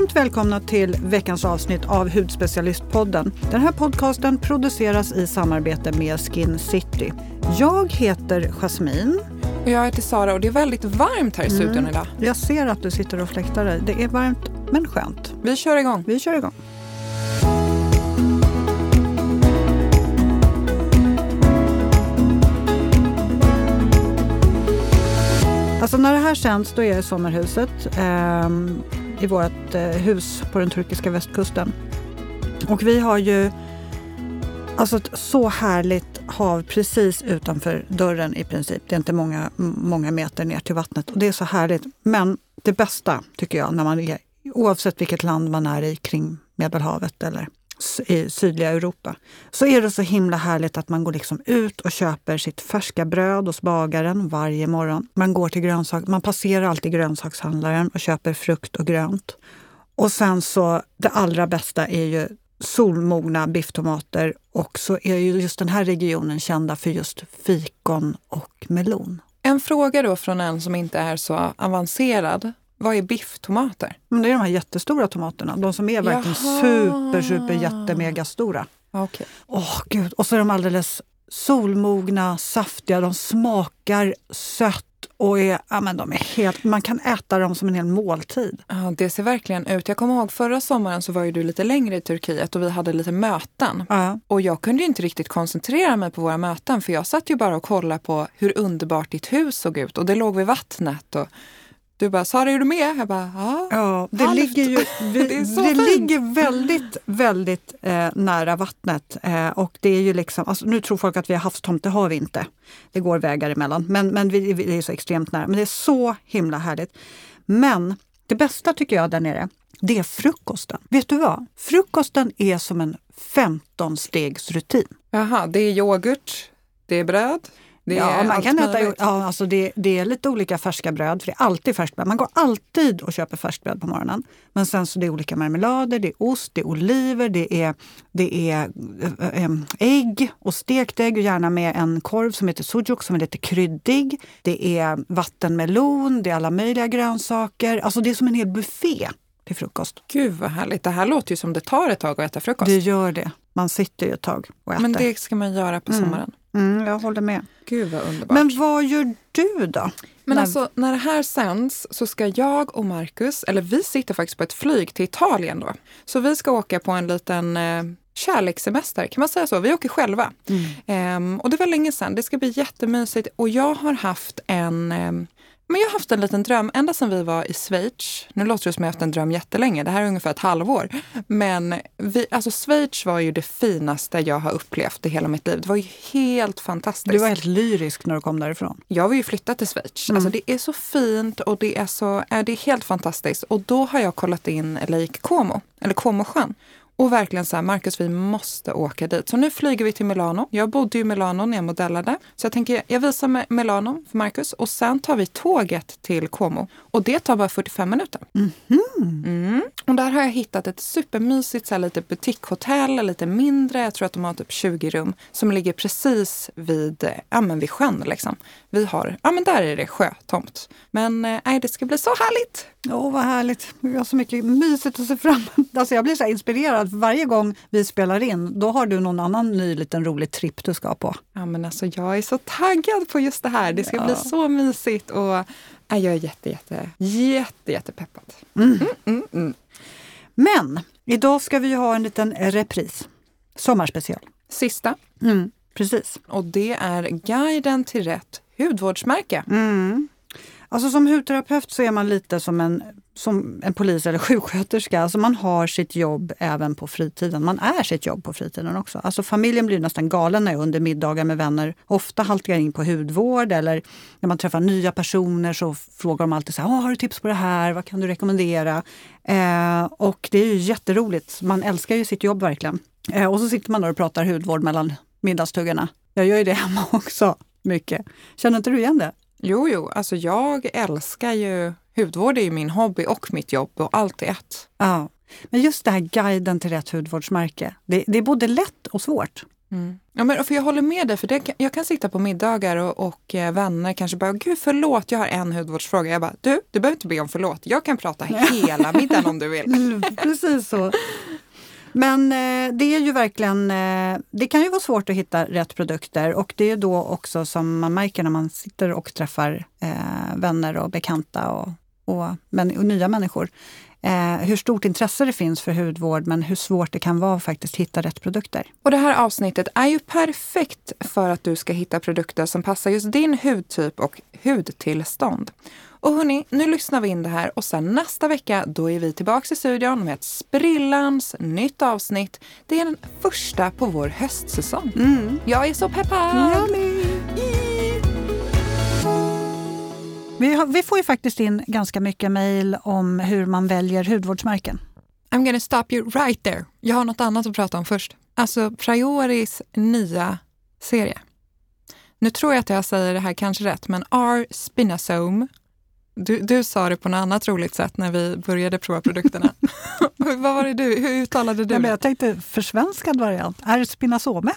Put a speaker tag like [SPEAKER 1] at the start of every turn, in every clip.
[SPEAKER 1] Varmt välkomna till veckans avsnitt av Hudspecialistpodden. Den här podcasten produceras i samarbete med Skin City. Jag heter Jasmine.
[SPEAKER 2] Och jag heter Sara och det är väldigt varmt här i studion mm. idag.
[SPEAKER 1] Jag ser att du sitter och fläktar dig. Det är varmt men skönt.
[SPEAKER 2] Vi kör igång.
[SPEAKER 1] Vi kör igång. Alltså när det här sänds då är jag i sommarhuset eh, i vårt eh, hus på den turkiska västkusten. Och vi har ju alltså ett så härligt hav precis utanför dörren i princip. Det är inte många, många meter ner till vattnet och det är så härligt. Men det bästa tycker jag när man är, oavsett vilket land man är i kring Medelhavet eller sydliga Europa, så är det så himla härligt att man går liksom ut och köper sitt färska bröd hos bagaren varje morgon. Man går till grönsak, man passerar alltid grönsakshandlaren och köper frukt och grönt. Och sen så, det allra bästa är ju solmogna bifftomater och så är ju just den här regionen kända för just fikon och melon.
[SPEAKER 2] En fråga då från en som inte är så avancerad. Vad är bifftomater?
[SPEAKER 1] Men det är de här jättestora tomaterna. De som är verkligen Jaha. super, super, jätte, megastora.
[SPEAKER 2] Okay.
[SPEAKER 1] Åh, gud. Och så är de alldeles solmogna, saftiga, de smakar sött och är, ja, men de är helt, man kan äta dem som en hel måltid.
[SPEAKER 2] Ja, det ser verkligen ut. Jag kommer ihåg förra sommaren så var ju du lite längre i Turkiet och vi hade lite möten.
[SPEAKER 1] Ja.
[SPEAKER 2] Och jag kunde inte riktigt koncentrera mig på våra möten för jag satt ju bara och kollade på hur underbart ditt hus såg ut och det låg vid vattnet. Och du bara, Sara är du med? Jag bara, ja.
[SPEAKER 1] ja det ligger, ju, vi, det, det ligger väldigt, väldigt eh, nära vattnet. Eh, och det är ju liksom, alltså, nu tror folk att vi har havstomt, det har vi inte. Det går vägar emellan, men, men vi, vi är så extremt nära. Men det är så himla härligt. Men det bästa tycker jag där nere, det är frukosten. Vet du vad? Frukosten är som en 15-stegsrutin.
[SPEAKER 2] Jaha, det är yoghurt, det är bröd, det
[SPEAKER 1] ja, man kan äta, ja, alltså det, det, är lite olika färska bröd, för det är alltid färskt bröd. Man går alltid och köper färskt bröd på morgonen. Men sen så det är olika marmelader, det är ost, det är oliver, det är, det är äh, ägg och stekt ägg och gärna med en korv som heter sujuk som är lite kryddig. Det är vattenmelon, det är alla möjliga grönsaker. Alltså det är som en hel buffé till frukost.
[SPEAKER 2] Gud vad härligt. Det här låter ju som det tar ett tag att äta frukost.
[SPEAKER 1] Det gör det. Man sitter ju ett tag och äter.
[SPEAKER 2] Men det ska man göra på mm. sommaren.
[SPEAKER 1] Mm, jag håller med.
[SPEAKER 2] Gud vad underbart.
[SPEAKER 1] Men vad gör du då?
[SPEAKER 2] Men när... alltså när det här sänds så ska jag och Marcus, eller vi sitter faktiskt på ett flyg till Italien då. Så vi ska åka på en liten eh, kärlekssemester, kan man säga så? Vi åker själva. Mm. Ehm, och det var länge sedan, det ska bli jättemysigt. Och jag har haft en eh, men jag har haft en liten dröm ända sedan vi var i Schweiz. Nu låter det som jag haft en dröm jättelänge. Det här är ungefär ett halvår. Men vi, alltså Schweiz var ju det finaste jag har upplevt i hela mitt liv. Det var ju helt fantastiskt.
[SPEAKER 1] Du var helt lyrisk när du kom därifrån.
[SPEAKER 2] Jag vill ju flytta till Schweiz. Mm. Alltså det är så fint och det är, så, äh, det är helt fantastiskt. Och då har jag kollat in Lake Como, eller Comosjön. Och verkligen så här, Marcus vi måste åka dit. Så nu flyger vi till Milano. Jag bodde i Milano när jag modellade. Så jag tänker, jag visar Milano för Marcus och sen tar vi tåget till Como. Och det tar bara 45 minuter.
[SPEAKER 1] Mm -hmm.
[SPEAKER 2] mm. Och där har jag hittat ett supermysigt så här, lite butikshotell, lite mindre. Jag tror att de har typ 20 rum som ligger precis vid, ja, men vid sjön. Liksom. Vi har, ja men där är det sjötomt. Men eh, nej, det ska bli så härligt!
[SPEAKER 1] Åh, oh, vad härligt! Vi har så mycket mysigt att se fram emot. Alltså, jag blir så inspirerad. Varje gång vi spelar in, då har du någon annan ny liten rolig tripp du ska på.
[SPEAKER 2] Ja, men alltså jag är så taggad på just det här. Det ska ja. bli så mysigt. Och jag är jätte, jätte, jätte, jättepeppad.
[SPEAKER 1] Mm. Mm, mm, mm. Men idag ska vi ha en liten repris. Sommarspecial.
[SPEAKER 2] Sista.
[SPEAKER 1] Mm, precis.
[SPEAKER 2] Och det är guiden till rätt hudvårdsmärke.
[SPEAKER 1] Mm. Alltså som hudterapeut så är man lite som en, som en polis eller sjuksköterska. Alltså man har sitt jobb även på fritiden. Man är sitt jobb på fritiden också. Alltså familjen blir nästan galen när jag under middagar med vänner ofta halkar in på hudvård eller när man träffar nya personer så frågar de alltid så här, har du tips på det här? Vad kan du rekommendera? Eh, och det är ju jätteroligt. Man älskar ju sitt jobb verkligen. Eh, och så sitter man och pratar hudvård mellan middagstuggarna. Jag gör ju det hemma också mycket. Känner inte du igen det?
[SPEAKER 2] Jo, jo, alltså jag älskar ju hudvård är ju min hobby och mitt jobb och allt i ett.
[SPEAKER 1] Ja, men just det här guiden till rätt hudvårdsmärke, det, det är både lätt och svårt.
[SPEAKER 2] Mm. Ja, men för jag håller med dig, för det, jag kan sitta på middagar och, och eh, vänner kanske bara, gud förlåt, jag har en hudvårdsfråga. Jag bara, du, du behöver inte be om förlåt. Jag kan prata hela middagen om du vill.
[SPEAKER 1] Precis så. Men eh, det är ju verkligen, eh, det kan ju vara svårt att hitta rätt produkter och det är då också som man märker när man sitter och träffar eh, vänner och bekanta och, och, men, och nya människor. Eh, hur stort intresse det finns för hudvård men hur svårt det kan vara att faktiskt hitta rätt produkter.
[SPEAKER 2] Och det här avsnittet är ju perfekt för att du ska hitta produkter som passar just din hudtyp och hudtillstånd. Och hörni, nu lyssnar vi in det här och sen nästa vecka då är vi tillbaka i studion med ett sprillans nytt avsnitt. Det är den första på vår höstsäsong. Jag är så peppad!
[SPEAKER 1] Vi, har, vi får ju faktiskt in ganska mycket mejl om hur man väljer hudvårdsmärken.
[SPEAKER 2] I'm gonna stop you right there. Jag har något annat att prata om först. Alltså Prioris nya serie. Nu tror jag att jag säger det här kanske rätt, men R. spinosome. Du, du sa det på något annat roligt sätt när vi började prova produkterna. Vad var det du, hur uttalade du
[SPEAKER 1] Ja, men jag tänkte försvenskad variant. Är spinazome?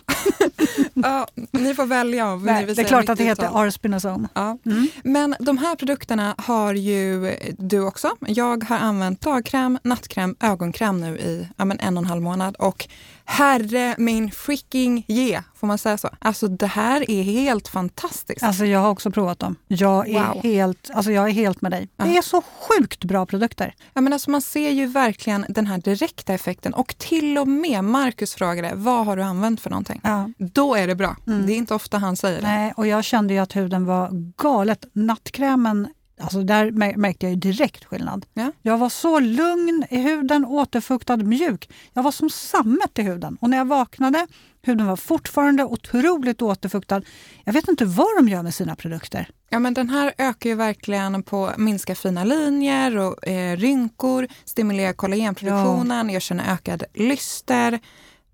[SPEAKER 2] Ja, ni får välja om ni
[SPEAKER 1] Nej,
[SPEAKER 2] vill
[SPEAKER 1] det är klart att det heter
[SPEAKER 2] uttal.
[SPEAKER 1] R-spinazome.
[SPEAKER 2] Ja.
[SPEAKER 1] Mm.
[SPEAKER 2] Men de här produkterna har ju du också. Jag har använt dagkräm, nattkräm, ögonkräm nu i ja, men en och en halv månad och herre min freaking ge, får man säga så? Alltså det här är helt fantastiskt.
[SPEAKER 1] Alltså jag har också provat dem. Jag är,
[SPEAKER 2] Wow.
[SPEAKER 1] helt, alltså jag är helt med dig.
[SPEAKER 2] Ja.
[SPEAKER 1] Det är så sjukt bra produkter.
[SPEAKER 2] Ja, men alltså man ser ju verkligen den här direkta effekten och till och med Marcus frågade vad har du använt för någonting?
[SPEAKER 1] Ja.
[SPEAKER 2] Då är det bra. Det är inte ofta han säger det.
[SPEAKER 1] Nej, och jag kände ju att huden var galet. Nattkrämen, alltså där mär- märkte jag direkt skillnad.
[SPEAKER 2] Ja.
[SPEAKER 1] Jag var så lugn i huden, återfuktad, mjuk. Jag var som sammet i huden. Och när jag vaknade, huden var fortfarande otroligt återfuktad. Jag vet inte vad de gör med sina produkter.
[SPEAKER 2] Ja, men den här ökar ju verkligen på minska fina linjer och eh, rynkor, stimulerar kollagenproduktionen, jag känner ökad lyster.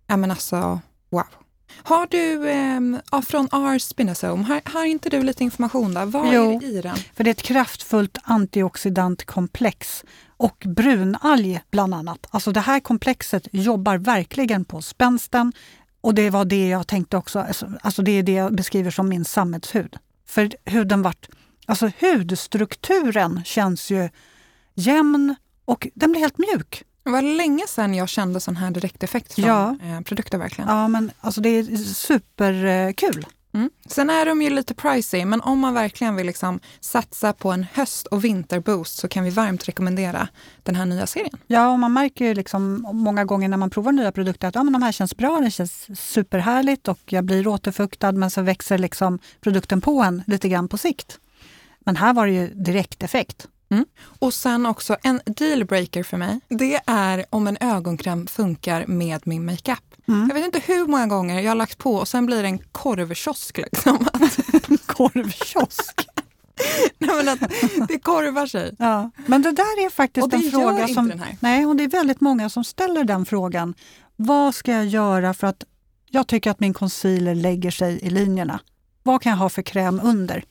[SPEAKER 2] Ja, men alltså, wow. Har du, eh, från R Spinosome, har, har inte du lite information där? Vad
[SPEAKER 1] Jo.
[SPEAKER 2] är det i den?
[SPEAKER 1] För det är ett kraftfullt antioxidantkomplex och brunalg bland annat. Alltså det här komplexet jobbar verkligen på spänsten och det var det jag tänkte också. Alltså alltså det är det jag beskriver som min sammetshud. För huden vart, alltså hudstrukturen känns ju jämn och den blir helt mjuk.
[SPEAKER 2] Det var länge sedan jag kände sån här direkteffekt från
[SPEAKER 1] Ja.
[SPEAKER 2] eh, produkter verkligen.
[SPEAKER 1] Ja men alltså det är superkul.
[SPEAKER 2] Mm. Sen är de ju lite pricey, men om man verkligen vill liksom satsa på en höst och vinterboost så kan vi varmt rekommendera den här nya serien.
[SPEAKER 1] Ja, och man märker ju liksom många gånger när man provar nya produkter att ja, men de här känns bra, det känns superhärligt och jag blir återfuktad men så växer liksom produkten på en lite grann på sikt. Men här var det ju direkteffekt.
[SPEAKER 2] Och sen också en dealbreaker för mig. Det är om en ögonkräm funkar med min makeup. Jag vet inte hur många gånger jag har lagt på och sen blir det en korvkiosk. Liksom.
[SPEAKER 1] Korvkiosk!
[SPEAKER 2] nej, men att det korvar sig.
[SPEAKER 1] Ja. Men det där är faktiskt
[SPEAKER 2] Och det
[SPEAKER 1] en fråga
[SPEAKER 2] inte
[SPEAKER 1] som...
[SPEAKER 2] den här.
[SPEAKER 1] Nej, och det är väldigt många som ställer den frågan. Vad ska jag göra för att jag tycker att min concealer lägger sig i linjerna? Vad kan jag ha för kräm under?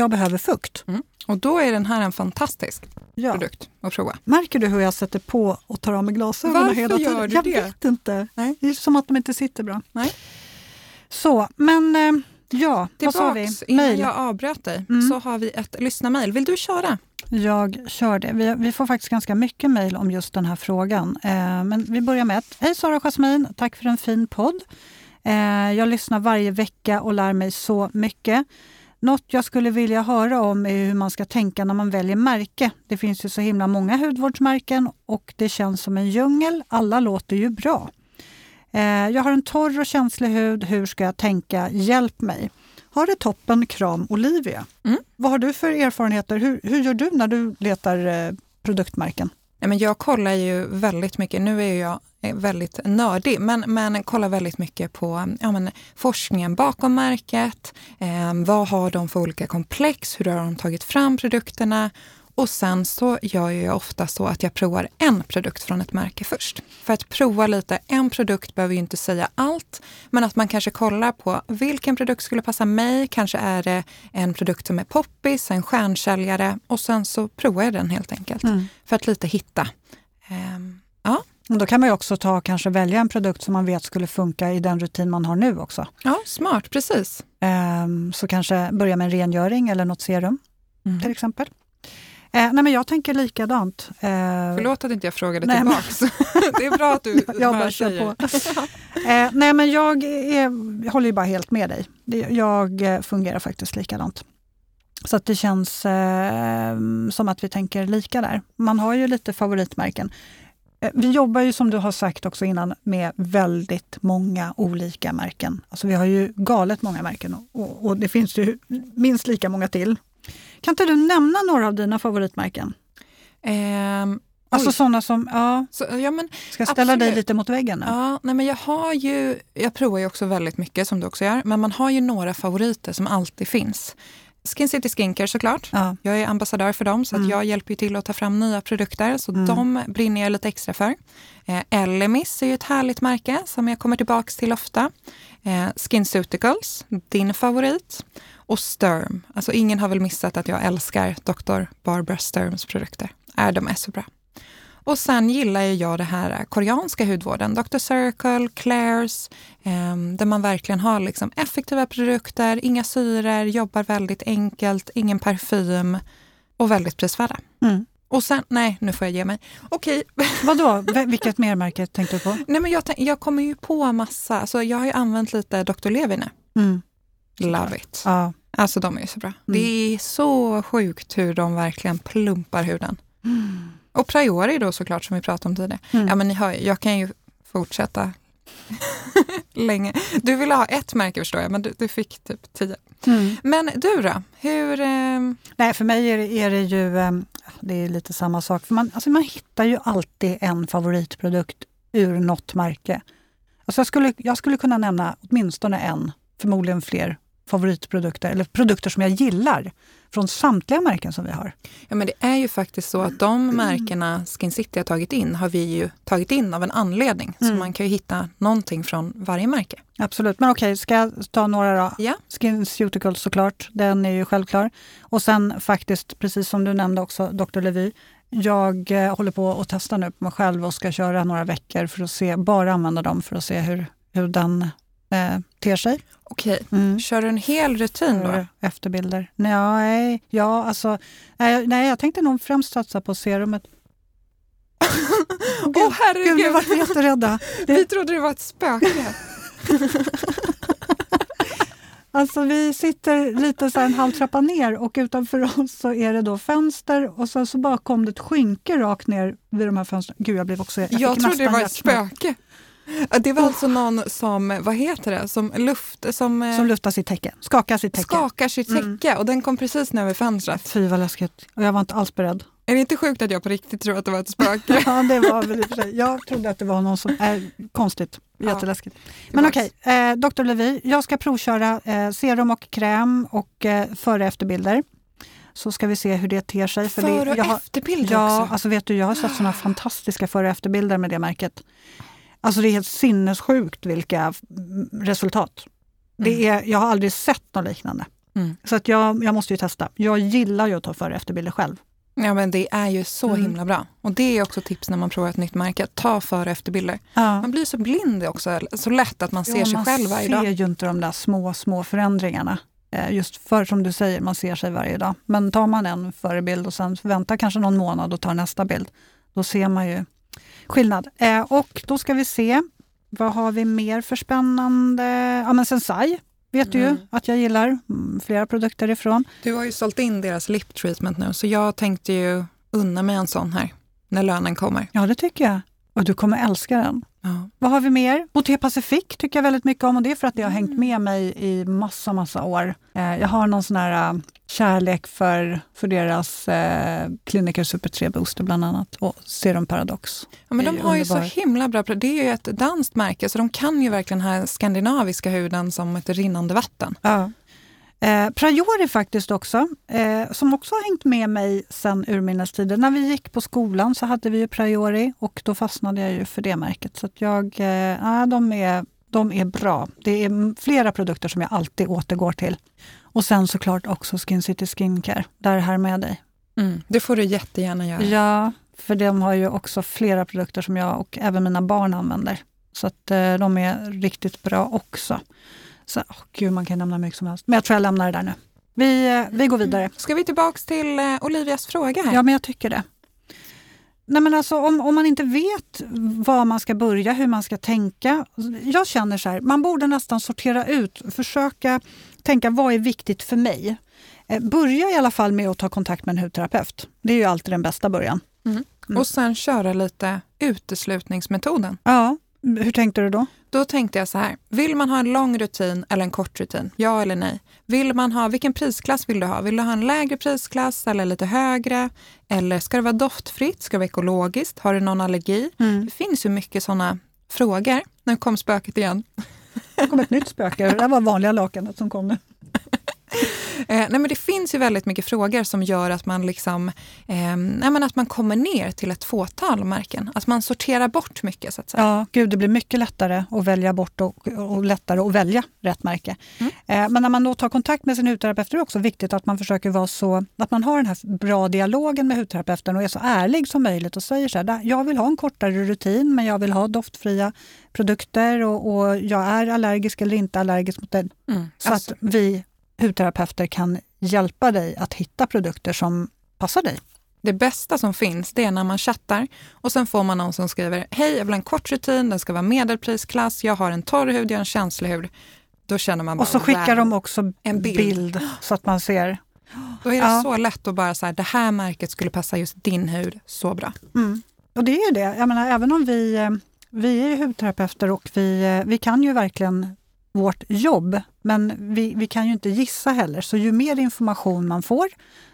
[SPEAKER 1] Jag behöver fukt.
[SPEAKER 2] Mm. Och då är den här en fantastisk
[SPEAKER 1] Ja.
[SPEAKER 2] produkt att prova.
[SPEAKER 1] Märker du hur jag sätter på och tar av mig glasögonen
[SPEAKER 2] Varför
[SPEAKER 1] hela tiden?
[SPEAKER 2] gör du
[SPEAKER 1] jag
[SPEAKER 2] det?
[SPEAKER 1] vet inte.
[SPEAKER 2] Nej.
[SPEAKER 1] Det är som att de inte sitter bra.
[SPEAKER 2] Nej.
[SPEAKER 1] Så, men eh, ja, vad sa vi?
[SPEAKER 2] Tillbaks, innan
[SPEAKER 1] Mail.
[SPEAKER 2] jag avbröt dig,
[SPEAKER 1] Mm.
[SPEAKER 2] så har vi ett lyssnarmail. Vill du köra?
[SPEAKER 1] Jag kör det. Vi, vi får faktiskt ganska mycket mejl om just den här frågan. Eh, men vi börjar med ett. Hej Sara Jasmin, tack för en fin podd. Eh, jag lyssnar varje vecka och lär mig så mycket. Något jag skulle vilja höra om är hur man ska tänka när man väljer märke. Det finns ju så himla många hudvårdsmärken och det känns som en djungel. Alla låter ju bra. Eh, jag har en torr och känslig hud. Hur ska jag tänka? Hjälp mig. Har det toppen, kram Olivia.
[SPEAKER 2] Mm.
[SPEAKER 1] Vad har du för erfarenheter? Hur, hur gör du när du letar eh, produktmärken?
[SPEAKER 2] Nej, men jag kollar ju väldigt mycket, nu är jag eh, väldigt nördig, men, men kollar väldigt mycket på ja, men, forskningen bakom märket. Eh, vad har de för olika komplex? Hur har de tagit fram produkterna? Och sen så gör jag ofta så att jag provar en produkt från ett märke först. För att prova lite, en produkt behöver ju inte säga allt, men att man kanske kollar på vilken produkt skulle passa mig. Kanske är det en produkt som är poppis, en stjärnsäljare och sen så provar jag den helt enkelt. För att lite hitta. Ehm, ja,
[SPEAKER 1] Och då kan man ju också ta kanske välja en produkt som man vet skulle funka i den rutin man har nu också.
[SPEAKER 2] Ja, smart, precis.
[SPEAKER 1] Ehm, så kanske börja med en rengöring eller något serum
[SPEAKER 2] Mm.
[SPEAKER 1] till exempel. Eh, nej men jag tänker likadant. Eh,
[SPEAKER 2] Förlåt att inte jag frågade
[SPEAKER 1] Nej, men-
[SPEAKER 2] tillbaks. det är bra att du
[SPEAKER 1] jag bara
[SPEAKER 2] säger.
[SPEAKER 1] på. eh, nej men jag, är, jag håller ju bara helt med dig. Jag eh, fungerar faktiskt likadant. Så att det känns eh, som att vi tänker lika där. Man har ju lite favoritmärken. Eh, Vi jobbar ju som du har sagt också innan med väldigt många olika märken. Alltså vi har ju galet många märken och, och det finns ju minst lika många till. Kan inte du nämna några av dina favoritmärken?
[SPEAKER 2] Ehm,
[SPEAKER 1] Alltså sådana som, ja,
[SPEAKER 2] så, ja, men,
[SPEAKER 1] ska ställa dig
[SPEAKER 2] Absolut.
[SPEAKER 1] lite mot väggen nu?
[SPEAKER 2] ja, nej, men jag har ju, jag provar ju också väldigt mycket som du också gör, men man har ju några favoriter som alltid finns. Skin City Skincare såklart.
[SPEAKER 1] Ja.
[SPEAKER 2] Jag är ambassadör för dem så att
[SPEAKER 1] Mm.
[SPEAKER 2] jag hjälper till att ta fram nya produkter. Så
[SPEAKER 1] Mm.
[SPEAKER 2] de brinner jag lite extra för. Eh, Elemis är ju ett härligt märke som jag kommer tillbaks till ofta. Eh, SkinCeuticals, din favorit. Och Sturm. Alltså ingen har väl missat att jag älskar Dr. Barbara Sturms produkter. Är de är så bra. Och sen gillar jag det här eh, koreanska hudvården, Dr. Circle, Claire's, eh, där man verkligen har liksom effektiva produkter, inga syror, jobbar väldigt enkelt, ingen parfym och väldigt prisvärda.
[SPEAKER 1] Mm.
[SPEAKER 2] Och sen, nej nu får jag ge mig. Okej,
[SPEAKER 1] Vadå, vilket mermärke tänkte du på?
[SPEAKER 2] nej men jag, jag kommer ju på massa, alltså jag har ju använt lite Dr. Levi nu.
[SPEAKER 1] Mm.
[SPEAKER 2] Love it.
[SPEAKER 1] Ja.
[SPEAKER 2] Alltså de är ju så bra.
[SPEAKER 1] Mm.
[SPEAKER 2] Det är så sjukt hur de verkligen plumpar huden. Och Priori då såklart som vi pratade om tidigare.
[SPEAKER 1] Mm.
[SPEAKER 2] Ja men ni hör jag kan ju fortsätta länge. Du ville ha ett märke förstår jag, men du, du fick typ tio.
[SPEAKER 1] Mm.
[SPEAKER 2] Men du då? Hur... Eh,
[SPEAKER 1] Nej, för mig är det, är det ju ehm, det är lite samma sak. För man, alltså man hittar ju alltid en favoritprodukt ur något märke. Alltså jag, skulle, jag skulle kunna nämna åtminstone en, förmodligen fler, favoritprodukter eller produkter som jag gillar från samtliga märken som vi har.
[SPEAKER 2] ja men det är ju faktiskt så att de märkena Skin City har tagit in har vi ju tagit in av en anledning. Så
[SPEAKER 1] Mm.
[SPEAKER 2] man kan ju hitta någonting från varje märke.
[SPEAKER 1] Absolut, men okej, ska jag ta några då?
[SPEAKER 2] Ja.
[SPEAKER 1] SkinCeuticals såklart, den är ju självklar. Och sen faktiskt, precis som du nämnde också, Dr. Levy. Jag eh, håller på att testa nu på mig själv och ska köra några veckor för att se, bara använda dem för att se hur, hur den eh, ter sig.
[SPEAKER 2] Okej,
[SPEAKER 1] Mm.
[SPEAKER 2] kör du en hel rutin då?
[SPEAKER 1] Efterbilder. Nej, ja, alltså, nej, nej, jag tänkte nog främst satsa på serumet.
[SPEAKER 2] Åh
[SPEAKER 1] Gud, Gud,
[SPEAKER 2] herregud!
[SPEAKER 1] nu vart vi jätterädda.
[SPEAKER 2] Vi trodde det var ett spöke.
[SPEAKER 1] Alltså vi sitter lite så en halv trappa ner och utanför oss så är det då fönster och sen så bara kom det ett skynke rakt ner vid de här fönstren. Gud, jag blev också...
[SPEAKER 2] Jag,
[SPEAKER 1] fick
[SPEAKER 2] trodde det var ett spöke. Ja, Det var alltså någon som, vad heter det, som luft, som, eh,
[SPEAKER 1] Som luftar sitt täcke, skakar sitt täcke.
[SPEAKER 2] skakar sitt
[SPEAKER 1] Mm.
[SPEAKER 2] täcke och den kom precis ner vid fönstret.
[SPEAKER 1] Fy vad läskigt. Och jag var inte alls beredd.
[SPEAKER 2] Är det inte sjukt att jag på riktigt tror att det var ett spöke?
[SPEAKER 1] Ja, det var väl för sig. Jag trodde att det var någon som... Äh, konstigt.
[SPEAKER 2] Ja.
[SPEAKER 1] Jätteläskigt. Men okej, eh, Dr. Levi, jag ska provköra eh, serum och kräm och eh, före och efterbilder. Så ska vi se hur det ter sig.
[SPEAKER 2] För
[SPEAKER 1] det,
[SPEAKER 2] och
[SPEAKER 1] har-
[SPEAKER 2] efterbilder
[SPEAKER 1] Ja,
[SPEAKER 2] också.
[SPEAKER 1] alltså vet du, jag har sett såna fantastiska före och efterbilder med det märket. Alltså det är helt sinnessjukt vilka mm, resultat. Det är, jag har aldrig sett något liknande.
[SPEAKER 2] Mm.
[SPEAKER 1] Så att jag, jag måste ju testa. Jag gillar ju att ta före och efterbilder själv.
[SPEAKER 2] Ja men det är ju så
[SPEAKER 1] Mm.
[SPEAKER 2] himla bra. Och det är också tips när man provar ett nytt märke. Ta före och efterbilder.
[SPEAKER 1] Ja.
[SPEAKER 2] Man blir så blind också, så lätt att man ser
[SPEAKER 1] Ja,
[SPEAKER 2] sig
[SPEAKER 1] man
[SPEAKER 2] själv varje
[SPEAKER 1] ser
[SPEAKER 2] dag.
[SPEAKER 1] ju inte de där små, små förändringarna. Eh, Just för som du säger, man ser sig varje dag. Men tar man en förebild och sen väntar kanske någon månad och tar nästa bild, då ser man ju skillnad. Eh, Och då ska vi se, vad har vi mer för spännande? Ja men Sensai vet du ju
[SPEAKER 2] Mm.
[SPEAKER 1] att jag gillar. Mm, Flera produkter ifrån.
[SPEAKER 2] Du har ju sålt in deras lip treatment nu så jag tänkte ju unna mig en sån här när lönen kommer.
[SPEAKER 1] Ja det tycker jag. Och du kommer älska den.
[SPEAKER 2] Ja.
[SPEAKER 1] Vad har vi mer? Boté Pacific tycker jag väldigt mycket om och det är för att det har hängt
[SPEAKER 2] Mm.
[SPEAKER 1] med mig i massa, massa år. Eh, jag har någon sån här eh, kärlek för, för deras eh, Clinical Super 3 Booster bland annat och Serum Paradox.
[SPEAKER 2] Ja, men de har ju så himla bra Det är ju ett danskt märke så de kan ju verkligen den här skandinaviska huden som ett rinnande vatten.
[SPEAKER 1] Ja. Eh, Priori faktiskt också, eh, som också har hängt med mig sedan urminnes tider. När vi gick på skolan så hade vi ju Priori och då fastnade jag ju för det märket. Så jag, eh, de, är, de är bra. Det är flera produkter som jag alltid återgår till. Och sen såklart också Skin City Skincare, där här med dig.
[SPEAKER 2] Mm. Det får du jättegärna göra.
[SPEAKER 1] Ja, För de har ju också flera produkter som jag och även mina barn använder. Så att eh, de är riktigt bra också. Så, oh, gud, man kan nämna mycket som helst. Men jag tror jag lämnar det där nu. Vi, eh, vi går vidare.
[SPEAKER 2] Ska vi tillbaks till eh, Olivias fråga här?
[SPEAKER 1] Ja, men jag tycker det. Nej, men alltså, om, om man inte vet var man ska börja, hur man ska tänka. Jag känner så här, man borde nästan sortera ut, försöka tänka vad är viktigt för mig. Eh, börja i alla fall med att ta kontakt med en hudterapeut. Det är ju alltid den bästa början.
[SPEAKER 2] Mm. Och sen köra lite uteslutningsmetoden.
[SPEAKER 1] Ja, hur tänkte du då?
[SPEAKER 2] Då tänkte jag så här, vill man ha en lång rutin eller en kort rutin? Ja eller nej? Vill man ha, vilken prisklass vill du ha? Vill du ha en lägre prisklass eller lite högre? Eller ska det vara doftfritt? Ska det vara ekologiskt? Har du någon allergi? Mm. Det finns ju mycket sådana frågor. Nu kom spöket igen.
[SPEAKER 1] Det kom ett nytt spöke. Det där var vanliga lakanet som kom nu.
[SPEAKER 2] Eh, nej, men det finns ju väldigt mycket frågor som gör att man, liksom, eh, nej, att man kommer ner till ett fåtal märken. Att man sorterar bort mycket. Så att säga.
[SPEAKER 1] Ja, gud, det blir mycket lättare att välja bort och, och lättare att välja rätt märke. Mm. Eh, men när man då tar kontakt med sin hudterapeut är det också viktigt att man försöker vara så, att man har den här bra dialogen med hudterapeuten och är så ärlig som möjligt och säger så här, jag vill ha en kortare rutin men jag vill ha doftfria produkter och, och jag är allergisk eller inte allergisk mot det. Mm. Så alltså. att vi hudterapeuter kan hjälpa dig att hitta produkter som passar dig.
[SPEAKER 2] Det bästa som finns det är när man chattar och sen får man någon som skriver Hej, jag vill ha en kort rutin, den ska vara medelprisklass, jag har en torr hud, jag har en känslig hud. Då känner man bara,
[SPEAKER 1] Och så skickar de också en bild. bild. så att man ser.
[SPEAKER 2] Då är det ja. så lätt att bara säga det här märket skulle passa just din hud så bra.
[SPEAKER 1] Mm. Och det är ju det. Jag menar, även om vi, eh, vi är hudterapeuter och vi, eh, vi kan ju verkligen vårt jobb. Men vi, vi kan ju inte gissa heller, så ju mer information man får,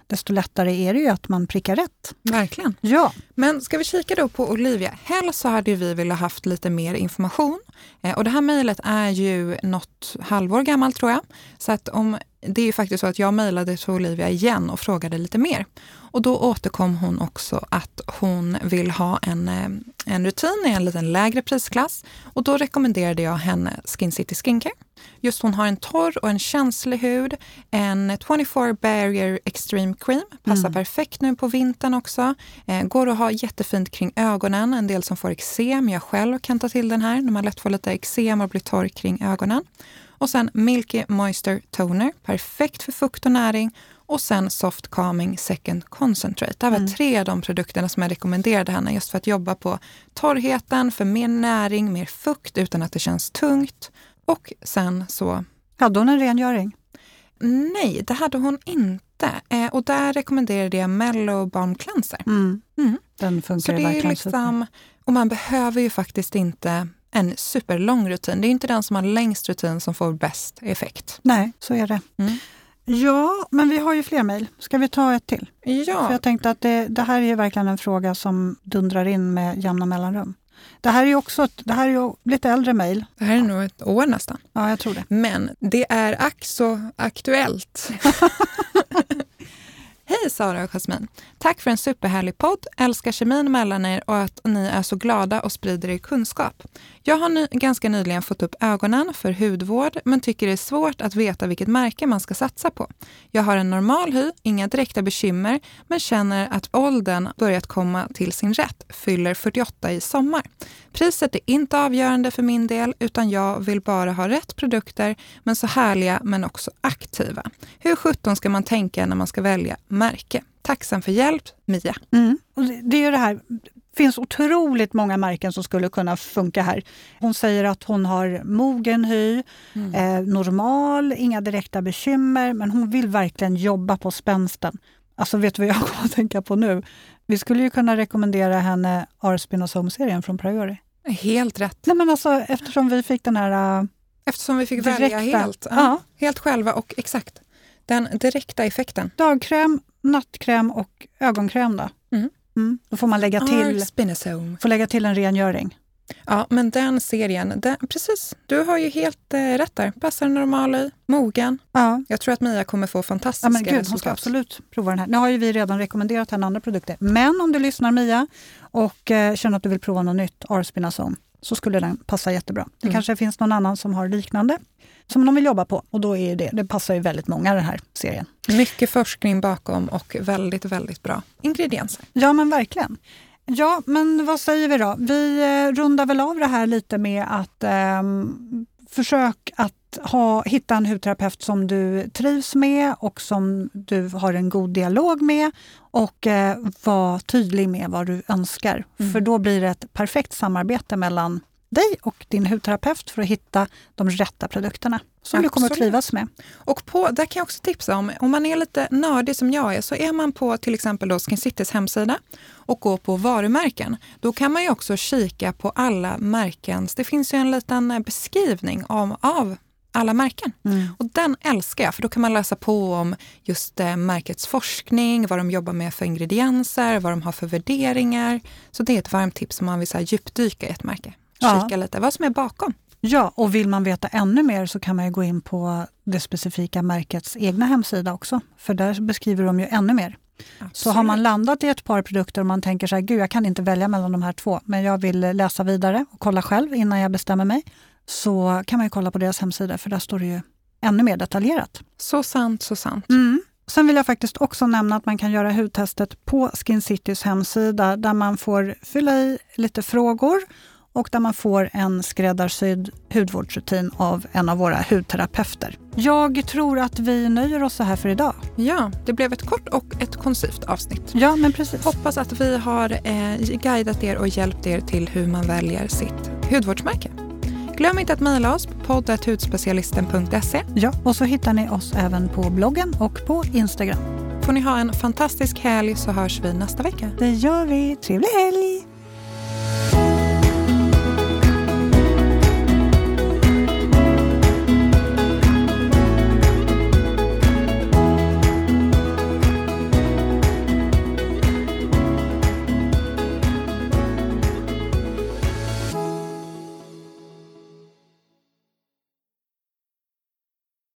[SPEAKER 1] desto lättare är det ju att man prickar rätt.
[SPEAKER 2] Verkligen.
[SPEAKER 1] Ja.
[SPEAKER 2] Men ska vi kika då på Olivia? Helst så hade vi velat haft lite mer information. Eh, och det här mejlet är ju något halvår gammalt tror jag. Så att om, det är ju faktiskt så att jag mejlade till Olivia igen och frågade lite mer. Och då återkom hon också att hon vill ha en, eh, en rutin i en liten lägre prisklass. Och då rekommenderade jag henne Skin City Skincare. Just hon har en torr och en känslig hud. En 24 Barrier Extreme Cream passar mm. perfekt nu på vintern också. Eh, går att ha jättefint kring ögonen. En del som får eksem. Jag själv kan ta till den här när man lätt får lite eksem och blir torr kring ögonen. Och sen Milky Moisture Toner. Perfekt för fukt och näring och sen Soft Calming Second Concentrate. Det här var mm. tre av de produkterna som jag rekommenderade henne just för att jobba på torrheten, för mer näring, mer fukt utan att det känns tungt. Och sen så...
[SPEAKER 1] Hade hon en rengöring?
[SPEAKER 2] Nej, det hade hon inte. Eh, och där rekommenderade jag Mellow Balm Cleanser. Mm.
[SPEAKER 1] Mm. Den funkar så det verkligen liksom,
[SPEAKER 2] Och man behöver ju faktiskt inte en superlång rutin. Det är inte den som har längst rutin som får bäst effekt.
[SPEAKER 1] Nej, så är det. Mm. Ja, men vi har ju fler mejl. Ska vi ta ett till?
[SPEAKER 2] Ja.
[SPEAKER 1] För jag tänkte att det, det, här är verkligen en fråga som dundrar in med jämna mellanrum. Det här är också ett, det här är lite äldre mejl.
[SPEAKER 2] Det här är nog ett år nästan.
[SPEAKER 1] Ja, jag tror det.
[SPEAKER 2] Men det är ack så aktuellt. Hej Sara och Jasmin! Tack för en superhärlig podd. Älskar kemin mellan er och att ni är så glada och sprider er kunskap. Jag har ny, ganska nyligen fått upp ögonen för hudvård men tycker det är svårt att veta vilket märke man ska satsa på. Jag har en normal hy, inga direkta bekymmer men känner att åldern börjat komma till sin rätt, fyller 48 i sommar. Priset är inte avgörande för min del utan jag vill bara ha rätt produkter men så härliga men också aktiva. Hur sjutton ska man tänka när man ska välja märke? Tacksam för hjälp, Mia.
[SPEAKER 1] Mm. Och det är ju det här finns otroligt många märken som skulle kunna funka här. Hon säger att hon har mogen hy, mm. eh, normal, inga direkta bekymmer, men hon vill verkligen jobba på spänsten. Alltså vet du vad jag kommer att tänka på nu? Vi skulle ju kunna rekommendera henne Arspin och serien från Priori.
[SPEAKER 2] Helt rätt.
[SPEAKER 1] Nej, men alltså, eftersom vi fick den här... Uh,
[SPEAKER 2] eftersom vi fick direkta, välja helt. Ja, ja. Helt själva och exakt. Den direkta effekten.
[SPEAKER 1] Dagkräm, nattkräm och ögonkräm. Då. Mm. Mm. Då får man lägga till, får lägga till en rengöring.
[SPEAKER 2] Ja, men den serien, den, precis. Du har ju helt eh, rätt där. Passar normal i, mogen. Ja. Jag tror att Mia kommer få fantastiska ja, men gud, resultat.
[SPEAKER 1] Hon ska absolut prova den här. Nu har ju vi redan rekommenderat henne andra produkter. Men om du lyssnar Mia och eh, känner att du vill prova något nytt, Arspinazone, så skulle den passa jättebra. Det mm. kanske finns någon annan som har liknande som de vill jobba på. Och då är det, det passar ju väldigt många den här serien.
[SPEAKER 2] Mycket forskning bakom och väldigt, väldigt bra ingredienser.
[SPEAKER 1] Ja men verkligen. Ja, men vad säger vi då? Vi eh, rundar väl av det här lite med att eh, försök att ha, hitta en hudterapeut som du trivs med och som du har en god dialog med och eh, var tydlig med vad du önskar. Mm. För då blir det ett perfekt samarbete mellan dig och din hudterapeut för att hitta de rätta produkterna som Absolut. du kommer att trivas med.
[SPEAKER 2] Och på, där kan jag också tipsa om, om man är lite nördig som jag är, så är man på till exempel då Skin Citys hemsida och går på varumärken, då kan man ju också kika på alla märkens, det finns ju en liten beskrivning av, av alla märken. Mm. Och den älskar jag, för då kan man läsa på om just eh, märkets forskning, vad de jobbar med för ingredienser, vad de har för värderingar. Så det är ett varmt tips om man vill så djupdyka i ett märke kika ja. lite vad som är bakom.
[SPEAKER 1] Ja, och vill man veta ännu mer så kan man gå in på det specifika märkets egna hemsida också. För där beskriver de ju ännu mer. Absolut. Så har man landat i ett par produkter och man tänker så här, gud jag kan inte välja mellan de här två, men jag vill läsa vidare och kolla själv innan jag bestämmer mig. Så kan man kolla på deras hemsida för där står det ju ännu mer detaljerat.
[SPEAKER 2] Så sant, så sant.
[SPEAKER 1] Mm. Sen vill jag faktiskt också nämna att man kan göra hudtestet på Skin Citys hemsida där man får fylla i lite frågor och där man får en skräddarsydd hudvårdsrutin av en av våra hudterapeuter. Jag tror att vi nöjer oss så här för idag.
[SPEAKER 2] Ja, det blev ett kort och ett koncist avsnitt.
[SPEAKER 1] Ja, men precis.
[SPEAKER 2] Hoppas att vi har eh, guidat er och hjälpt er till hur man väljer sitt hudvårdsmärke. Glöm inte att mejla oss på poddatudspecialisten.se.
[SPEAKER 1] Ja, och så hittar ni oss även på bloggen och på Instagram.
[SPEAKER 2] Får ni ha en fantastisk helg så hörs vi nästa vecka.
[SPEAKER 1] Det gör vi. Trevlig helg!